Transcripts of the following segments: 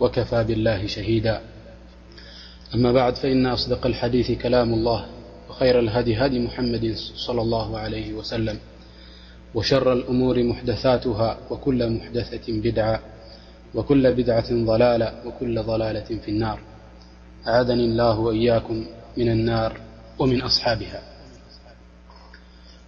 وكفى بالله شهيدا أما بعد فإن أصدق الحديث كلام الله وخير الهدي هدي محمد -صلى الله عليه وسلم وشر الأمور محدثاتها وكل محدثة بدعة وكل بدعة ضلالة وكل ضلالة في النار عذني الله وإياكم من النار ومن أصحابها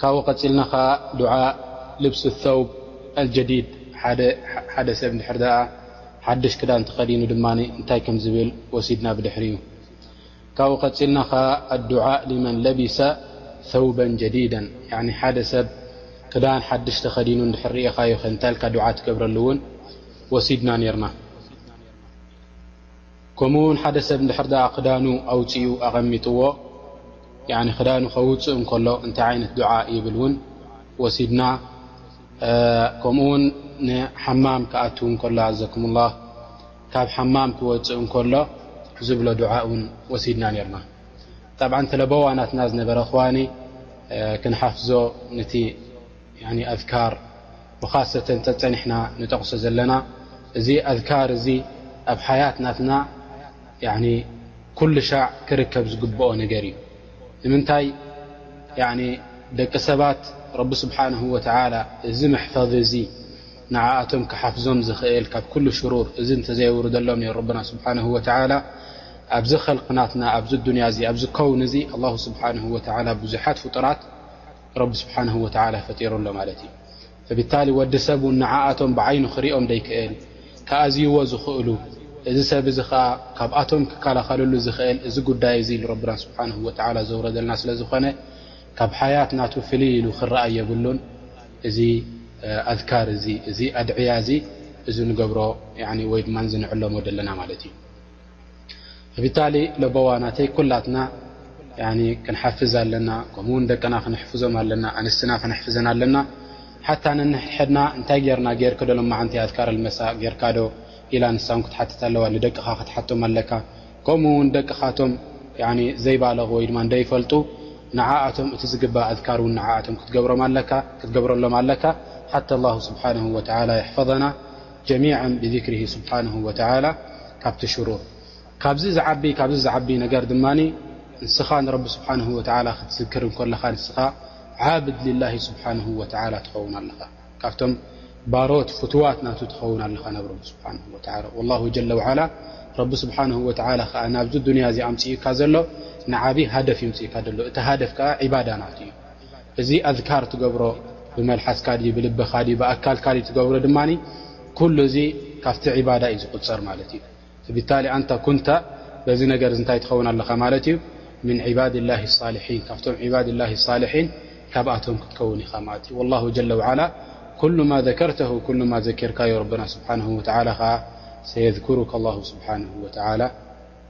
ካብኡ ቀጺልና ከኣ ዱዓ ልብሱ ሶውብ ኣልጀዲድ ሓደ ሰብ እንድሕር ደኣ ሓድሽ ክዳን ተኸዲኑ ድማ እንታይ ከም ዝብል ወሲድና ብድሕሪኡ ካብኡ ቀጺልና ከኣ ኣዱዓእ ሊመን ለቢሰ ሶውበን ጀዲደን ያኒ ሓደ ሰብ ክዳን ሓድሽ ተኸዲኑ እንድሕር ርኢኻዮ ከ እንታይ ኢልካ ዱዓ ትገብረሉ እውን ወሲድና ኔርና ከምኡ ውን ሓደ ሰብ እንድሕር ድኣ ክዳኑ ኣውጺኡ ኣቐሚጥዎ ያኒ ክዳኑ ከውጽእ እንከሎ እንታይ ዓይነት ዱዓ ይብል ውን ወሲድና ከምኡ ውን ንሓማም ክኣትው እንከሎ ኣዘኩሙላህ ካብ ሓማም ክወጽእ እንከሎ ዝብሎ ዱዓ ውን ወሲድና ኔርና ጠብዓን ተለበዋ ናትና ዝነበረ እኽዋኒ ክንሓፍዞ ንቲ ኣዝካር ብኻሰተ እንተጸኒሕና ንጠቕሶ ዘለና እዚ ኣዝካር እዚ ኣብ ሓያት ናትና ያኒ ኩሉሻዕ ክርከብ ዝግብኦ ነገር እዩ። ንምንታይ ያኒ ደቂ ሰባት ረቢ ስብሓነሁ ወተዓላ እዚ መሕፈዚ እዚ ንዓኣቶም ክሓፍዞም ዝኽእል ካብ ኩሉ ሽሩር እዚ እንተዘየውርደሎም ነይሩ ረብና ስብሓነሁ ወተዓላ ኣብዚ ኸልቂ ናትና ኣብዚ ዱንያ እዚ ኣብዚ ከውን እዚ ኣላሁ ስብሓነሁ ወተዓላ ብዙሓት ፍጡራት ረቢ ስብሓነሁ ወተዓላ ፈጢሩ ኣሎ ማለት እዩ። ፈቢታሊ ወዲ ሰብ እውን ንዓኣቶም ብዓይኑ ክሪኦም ደይክእል ክኣዝይዎ ዝኽእሉ እዚ ሰብ እዚ ከኣ ካብኣቶም ክከላኸለሉ ዝኽእል እዚ ጉዳይ እዚ ኢሉ ረብና ስብሓነሁ ወተዓላ ዘውረደልና ስለ ዝኾነ ካብ ሓያት ናቱ ፍልይ ኢሉ ክረኣይ የብሉን። እዚ ኣዝካር እዚ እዚ ኣድዕያ እዚ እዚ ንገብሮ ወይ ድማ እዚ ንዕለሞ ዘለና ማለት እዩ። ብታሊ ለበዋ ናተይ ኩላትና ክንሓፍዝ ኣለና ከምኡ ውን ደቅና ክነሕፍዞም ኣለና ኣንስትና ክነሕፍዘን ኣለና ሓታ ነንሕድሕድና እንታይ ጌርና ጌርክ ዶ ሎማዓንቲ ኣዝካር ኣልመሳ ጌርካ ዶ ኢላ ንሳ ውን ክትሓትት ኣለዋ ንደቅኻ ክትሓቶም ኣለካ ከምኡ ውን ደቅኻ ቶም ዘይባለጉ ወይ ድማ ደይፈልጡ ንዓኣቶም እቲ ዝግባእ ኣዝካር ውን ንዓኣቶም ክትገብሮም ኣለካ ክትገብረሎም ኣለካ ሓታ ኣላሁ ስብሓነሁ ወተዓላ የሕፈዘና ጀሚዓን ብዚክሪሂ ስብሓነሁ ወተዓላ ካብቲ ሽሩር ካብዚ ዝዓቢ ካብዚ ዝዓቢ ነገር ድማ ንስኻ ንረቢ ስብሓነሁ ወተዓላ ክትዝክር እንከለኻ ንስኻ ዓብድ ሊላሂ ስብሓነሁ ወተዓላ ትኸውን ኣለኻ ካብቶም ባሮት ፍቱዋት ናቱ ትኸውን ኣለኻ ናብ ረቢ ስብሓነሁ ወተዓላ ወላሁ ጀለ ወዓላ ረቢ ስብሓነሁ ወተዓላ ከኣ ናብዚ ዱንያ እዚ ኣምጺኡካ ዘሎ ንዓቢ ሃደፍ እዩ ኣምጺኡካ ዘሎ እቲ ሃደፍ ከኣ ዒባዳ ናቱ እዩ እዚ ኣዝካር ትገብሮ ብመልሓስካ ድዩ ብልብኻ ድዩ ብኣካልካ ድዩ ትገብሮ ድማ ኩሉ እዚ ካብቲ ዒባዳ እዩ ዝቁፀር ማለት እዩ ፍብታሊ ኣንታ ኩንተ በዚ ነገር እንታይ ትኸውን ኣለኻ ማለት እዩ ምን ዒባድ ላሂ ሳልሒን ካብቶም ዒባድ ላሂ ሳልሒን ካብኣቶም ክትከውን ኢኻ ማለት እዩ ወላሁ ጀለ ውዓላ ኩሉ ማ ዘከርተሁ ኩሉ ማ ዘኪርካዮ ረብና ስብሓንሁ ወተዓላ ኸዓ ሰየዝኩሩከ ላሁ ስብሓንሁ ወተዓላ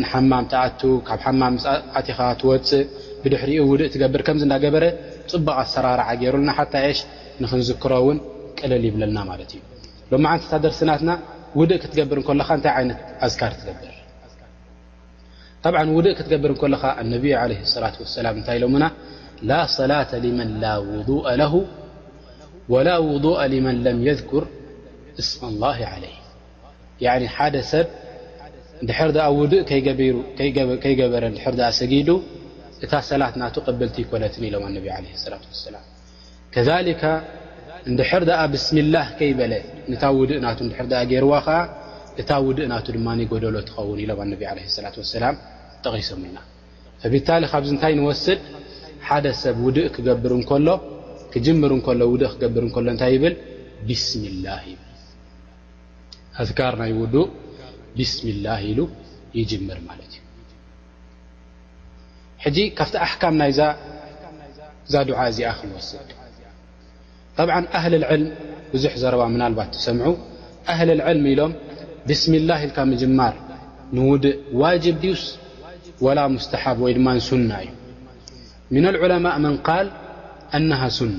ንሓማም ትኣቱ ካብ ሓማም ምስ ኣቲኻ ትወጽእ ብድሕሪኡ ውድእ ትገብር ከምዚ እንዳገበረ ጽቡቕ ኣሰራርዓ ጌሩልና ሓታ ኤሽ ንኽንዝክሮ ውን ቅልል ይብለልና ማለት እዩ ሎማዓንቲ እታ ደርሲ ናትና ውድእ ክትገብር እንከለኻ እንታይ ዓይነት ኣዝካር ትገብር ጠብዓ ውድእ ክትገብር እንከለኻ ኣነብዩ ዓለ ሰላት ወሰላም እንታይ ኢሎሙና ላ ሰላተ ልመን ላ ውዱእ ለሁ ወላ ውዱእ ልመን ለም የዝኩር እስማ ላሂ ዓለይ ሓደ ሰብ ድሕር ድኣ ውድእ ከይገበረ ድር ኣ ሰጊዱ እታ ሰላት ናቱ ቅብልቲ ኣይኮነትን ኢሎም ኣነቢ ለ ላ ሰላም ከሊካ እንድሕር ድኣ ብስምላህ ከይበለ ንታ ውድእ ናቱ ድር ገይርዋ ኸዓ እታ ውድእ ናቱ ድማ ጎደሎ ትኸውን ኢሎም ኣነቢ ለ ላ ሰላም ጠቒሶምልና ብታሊ ካብዚ እንታይ ንወስድ ሓደ ሰብ ውድእ ክገብር እከሎ ክጅምር እከሎ ውእ ክገብር እከሎ እንታይ ይብል ብስምላህ ይብል ኣዝካር ናይ ውዱእ ቢስሚላህ ኢሉ ይጅምር ማለት እዩ። ሕጂ ካብቲ ኣሕካም ናይዛ እዛ ዱዓ እዚኣ ክንወስድ ጠብዓ ኣህል ዕልም ብዙሕ ዘረባ ምናልባት ትሰምዑ ኣህል ዕልሚ ኢሎም ብስሚላህ ኢልካ ምጅማር ንውድእ ዋጅብ ድዩስ ወላ ሙስተሓብ ወይ ድማ ሱና እዩ ምን ልዑለማእ መን ቃል ኣነሃ ሱና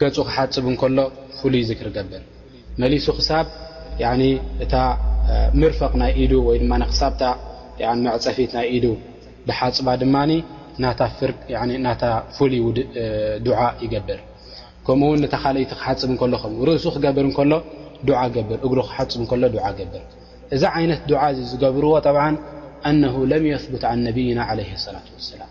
ገጹ ክሓጽብ እንከሎ ፍሉይ ዝክሪ ገብር መሊሱ ክሳብ ያኒ እታ ምርፈቅ ናይ ኢዱ ወይ ድማ ክሳብታ ያኒ መዕጸፊት ናይ ኢዱ ድሓጽባ ድማ ናታ ፍርቅ ያኒ ናታ ፍሉይ ውድ ዱዓ ይገብር ከምኡ ውን ንታ ካልኣይቲ ክሓጽብ እንከሎ ከምኡ ርእሱ ክገብር እንከሎ ዱዓ ገብር እግሩ ክሓጽብ እንከሎ ዱዓ ገብር እዚ ዓይነት ዱዓ እዚ ዝገብርዎ ጠብዓን ኣነሁ ለም የስቡት ዓን ነብይና ዓለይሂ ሰላት ወሰላም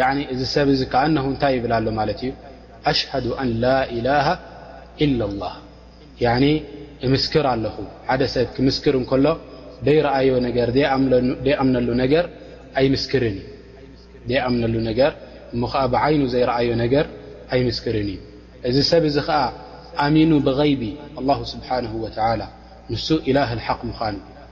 ያኒ እዚ ሰብ እዚ ከኣነሁ እንታይ ይብል ኣሎ ማለት እዩ ኣሽሀዱ ኣን ላኢላሃ ኢላላህ ያኒ እምስክር ኣለኹ ሓደ ሰብ ክምስክር እንከሎ ደይረኣዮ ነገር ደይኣምነሉ ነገር ኣይምስክርን እዩ ደይኣምነሉ ነገር እሞ ከዓ ብዓይኑ ዘይረኣዮ ነገር ኣይምስክርን እዩ እዚ ሰብ እዚ ከዓ ኣሚኑ ብغይቢ ኣላሁ ስብሓንሁ ወተላ ንሱ ኢላህ ልሓቅ ምዃኑ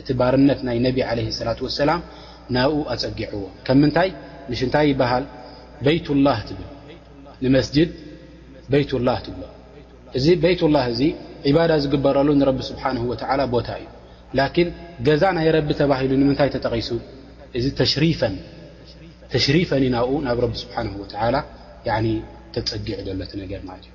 እቲ ባርነት ናይ ነቢ ዓለይሂ ሰላቱ ወሰላም ናብኡ ኣጸጊዕዎ። ከም ምንታይ? ምሽ እንታይ ይበሃል? በይቱላህ ትብል። ንመስጅድ በይቱላህ ትብሎ። እዚ በይቱላህ እዚ ዒባዳ ዝግበረሉ ንረቢ ስብሓነሁ ወተዓላ ቦታ እዩ። ላኪን ገዛ ናይ ረቢ ተባሂሉ ንምንታይ ተጠቒሱ? እዚ ተሽሪፈን ተሽሪፈን እዩ ናብኡ ናብ ረቢ ስብሓነሁ ወተዓላ ያዕኒ ተጸጊዑ ዘሎ እቲ ነገር ማለት እዩ።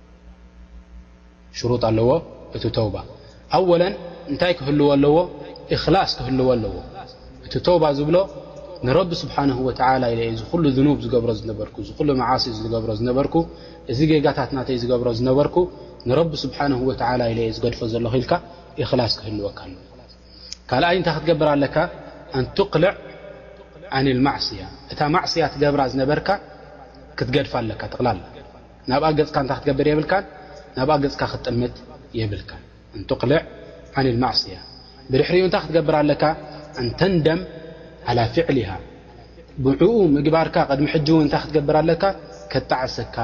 ሽሩጥ ኣለዎ እቲ ተውባ ኣወለን እንታይ ክህልዎ ኣለዎ እክላስ ክህልዎ ኣለዎ እቲ ተውባ ዝብሎ ንረቢ ስብሓንሁ ወተላ ኢለ እዚ ኩሉ ዝኑብ ዝገብሮ ዝነበርኩ እዚ ኩሉ መዓሲ ዝገብሮ ዝነበርኩ እዚ ጌጋታት ናተይ ዝገብሮ ዝነበርኩ ንረቢ ስብሓንሁ ወተላ ኢለ የ ዝገድፎ ዘለኹ ኢልካ እክላስ ክህልወካ ኣሎ ካልኣይ እንታይ ክትገብር ኣለካ ኣንትቅልዕ ኣን ልማዕስያ እታ ማዕስያ ትገብራ ዝነበርካ ክትገድፋ ኣለካ ጠቕላላ ናብኣ ገጽካ እንታይ ክትገብር የብልካን ናብኣ ገጽካ ክትጥምት የብልካን ኣንቱቅልዕ ዓን ልማዕስያ ብድሕሪኡ እንታይ ክትገብር ኣለካ ኣንተንደም ዓላ ፊዕሊሃ ብኡ ምግባርካ ቅድሚ ሕጂ እውን እንታይ ክትገብር ኣለካ ከጣዓሰካ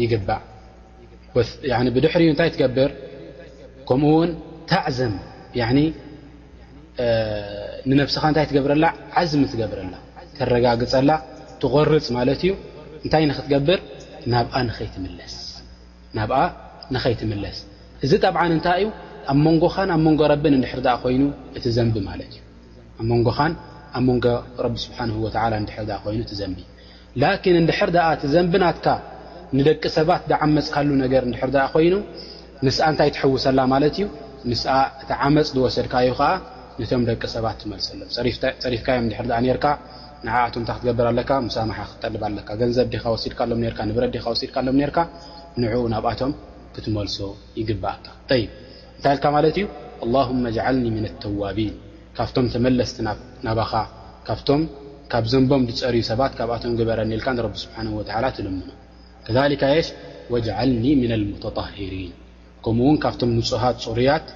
ይግባእ ብድሕሪኡ እንታይ ትገብር ከምኡ ውን ታዕዘም ንነብስኻ እንታይ ትገብረላ ዓዝሚ ትገብረላ ተረጋግፀላ ትቆርፅ ማለት እዩ እንታይ ንክትገብር ናብኣ ንኸይትምለስ እዚ ጠብዓ እንታይ እዩ ኣብ መንጎኻን ኣብ መንጎ ረቢ ንድሕር ኣ ኮይኑ እቲ ዘንቢ ማለት እዩ ኣብ መንጎኻን ኣብ መንጎ ረቢ ስብሓን ወላ ንድሕር ኮይኑ እቲ ዘንቢ ላኪን እንድሕር ደኣ እቲ ዘንቢ ናትካ ንደቂ ሰባት ዝዓመጽካሉ ነገር እንድሕር ደኣ ኮይኑ ምስኣ እንታይ ትሕውሰላ ማለት እዩ ምስኣ እቲ ዓመጽ ዝወሰድካዮ ከኣ ንቶም ደቂ ሰባት ትመልሰሎም ጸሪፍካዮም እንድሕር ደኣ ኔርካ ንዓኣቶም እንታይ ክትገብር ኣለካ ሙሳማሓ ክትጠልብ ኣለካ ገንዘብ ዲኻ ወሲድካሎም ኔርካ ንብረት ዲኻ ወሲድካሎም ኔርካ ንዕኡ ናብኣቶም ክትመልሶ ይግብኣካ ጠይብ እንታይ ኢልካ ማለት እዩ ኣላሁመ ኣጅዓልኒ ሚነ ተዋቢን ካብቶም ተመለስቲ ናባኻ ካብቶም ካብ ዘንቦም ዝፀርዩ ሰባት ካብኣቶም ግበረኒ ኢልካ ንረቢ ስብሓነሁ ወተዓላ ትልምኖ ከዛሊካ የሽ ወጅዓልኒ ሚነል ሙተጣሂሪን ከምኡ ውን ካብቶም ንፁሃት ፅሩያት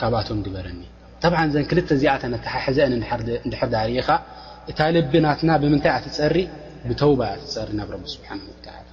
ካብኣቶም ግበረኒ ተብዓን እዘን ክልተ እዚኣተን ኣተሓሕዘአን እንድሕር ድኣ ርኢኻ እታ ልቢ ናትና ብምንታይ እያ ትፀሪ ብተውባ እያ ትፀሪ ናብ ረቢ ስብሓነሁ ወተዓላ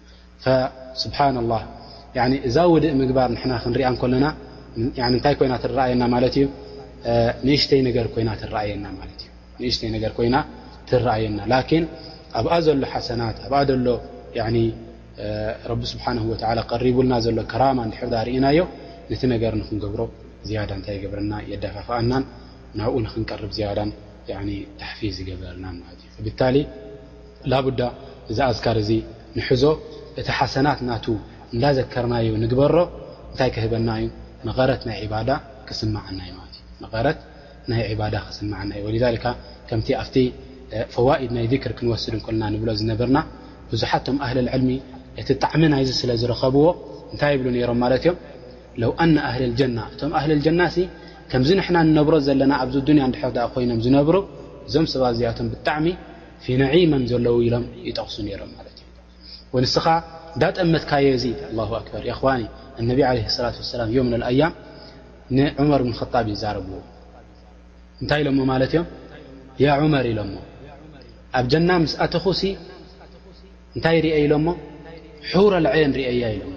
ፈስብሓነላህ ያኒ እዛ ውድእ ምግባር ንሕና ክንሪኣ እንከለና ያኒ እንታይ ኮይና ትረኣየና ማለት እዩ ንእሽተይ ነገር ኮይና ትረኣየና ማለት እዩ ንእሽተይ ነገር ኮይና ትረኣየና ላኪን ኣብኣ ዘሎ ሓሰናት ኣብኣ ዘሎ ያኒ ረቢ ስብሓን ወተላ ቀሪቡልና ዘሎ ከራማ እንድሕር ዳ ርእናዮ ነቲ ነገር ንክንገብሮ ዝያዳ እንታይ ይገብረና የዳፋፍኣናን ናብኡ ንክንቀርብ ዝያዳን ያኒ ታሕፊዝ ይገብረልናን ማለት እዩ ብታሊ ላቡዳ እዚ ኣዝካር እዚ ንሕዞ እቲ ሓሰናት ናቱ እንዳዘከርናዮ ንግበሮ እንታይ ክህበና እዩ መቐረት ናይ ዒባዳ ክስመዓና እዩ ማለት እዩ መቐረት ናይ ዒባዳ ክስመዓና እዩ ወሊዛሊካ ከምቲ ኣብቲ ፈዋኢድ ናይ ዚክር ክንወስድ እንከለና ንብሎ ዝነበርና ብዙሓት እቶም ኣህለል ዕልሚ እቲ ጣዕሚ ናይዚ ስለ ዝረኸብዎ እንታይ ይብሉ ነይሮም ማለት እዮም ለው ኣነ ኣህለል ጀና እቶም ኣህለል ጀናሲ ከምዚ ንሕና ንነብሮ ዘለና ኣብዚ ዱንያ እንድሕር ድኣ ኮይኖም ዝነብሩ እዞም ሰባት እዚኣቶም ብጣዕሚ ፊ ነዒም እዮም ዘለዉ ኢሎም ይጠቕሱ ነይሮም ማለት እዩ ወይ ንስኻ እንዳጠመትካዮ እዚ ኣላሁ ኣክበር የኽዋኒ ኣነቢ ዓለ ሰላት ወሰላም ዮም ን ኣያም ንዑመር ብን ኸጣብ ይዛረብዎ እንታይ ኢሎሞ ማለት እዮም ያ ዑመር ኢሎሞ ኣብ ጀና ምስ ኣተኹሲ እንታይ ርአ ኢሎሞ ሑረ ልዐየን ርእያ ኢሎሞ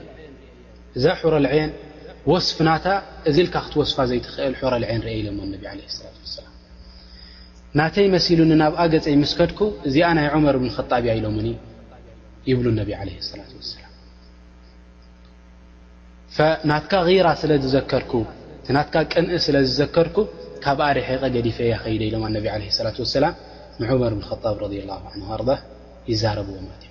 እዛ ሑረል ዔን ወስፍ ናታ እዚ ኢልካ ክትወስፋ ዘይትኽእል ሑረል ዔን ርእየ ኢሎሞ ነቢ ዓለይሂ ሰላቱ ወሰላም። ናተይ መሲሉኒ ናብኣ ገጸይ ምስ ከድኩ እዚኣ ናይ ዑመር እብን ኸጣብ እያ ኢሎሙኒ ይብሉ ነቢ ዓለይሂ ሰላቱ ወሰላም። ናትካ ጊራ ስለ ዝዘከርኩ እቲ ናትካ ቅንኢ ስለ ዝዘከርኩ ካብኣ ርሒቐ ገዲፈያ ኸይደ ኢሎም ኣነቢ ዓለይሂ ሰላቱ ወሰላም ንዑመር እብን ኸጣብ ረዲየላሁ ዓንሁ ኣርዳህ ይዛረብዎም ማለት እዩ።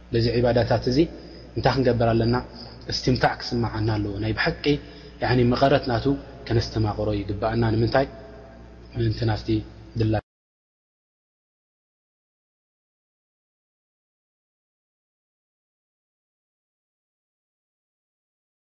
በዚ ዒባዳታት እዚ እንታይ ክንገብር ኣለና እስትምታዕ ክስመዓና ኣለዎ ናይ ብሓቂ ያኒ መቐረት ናቱ ከነስተማቕሮ ይግበኣና ንምንታይ ምእንቲ ናብቲ ድላዩ።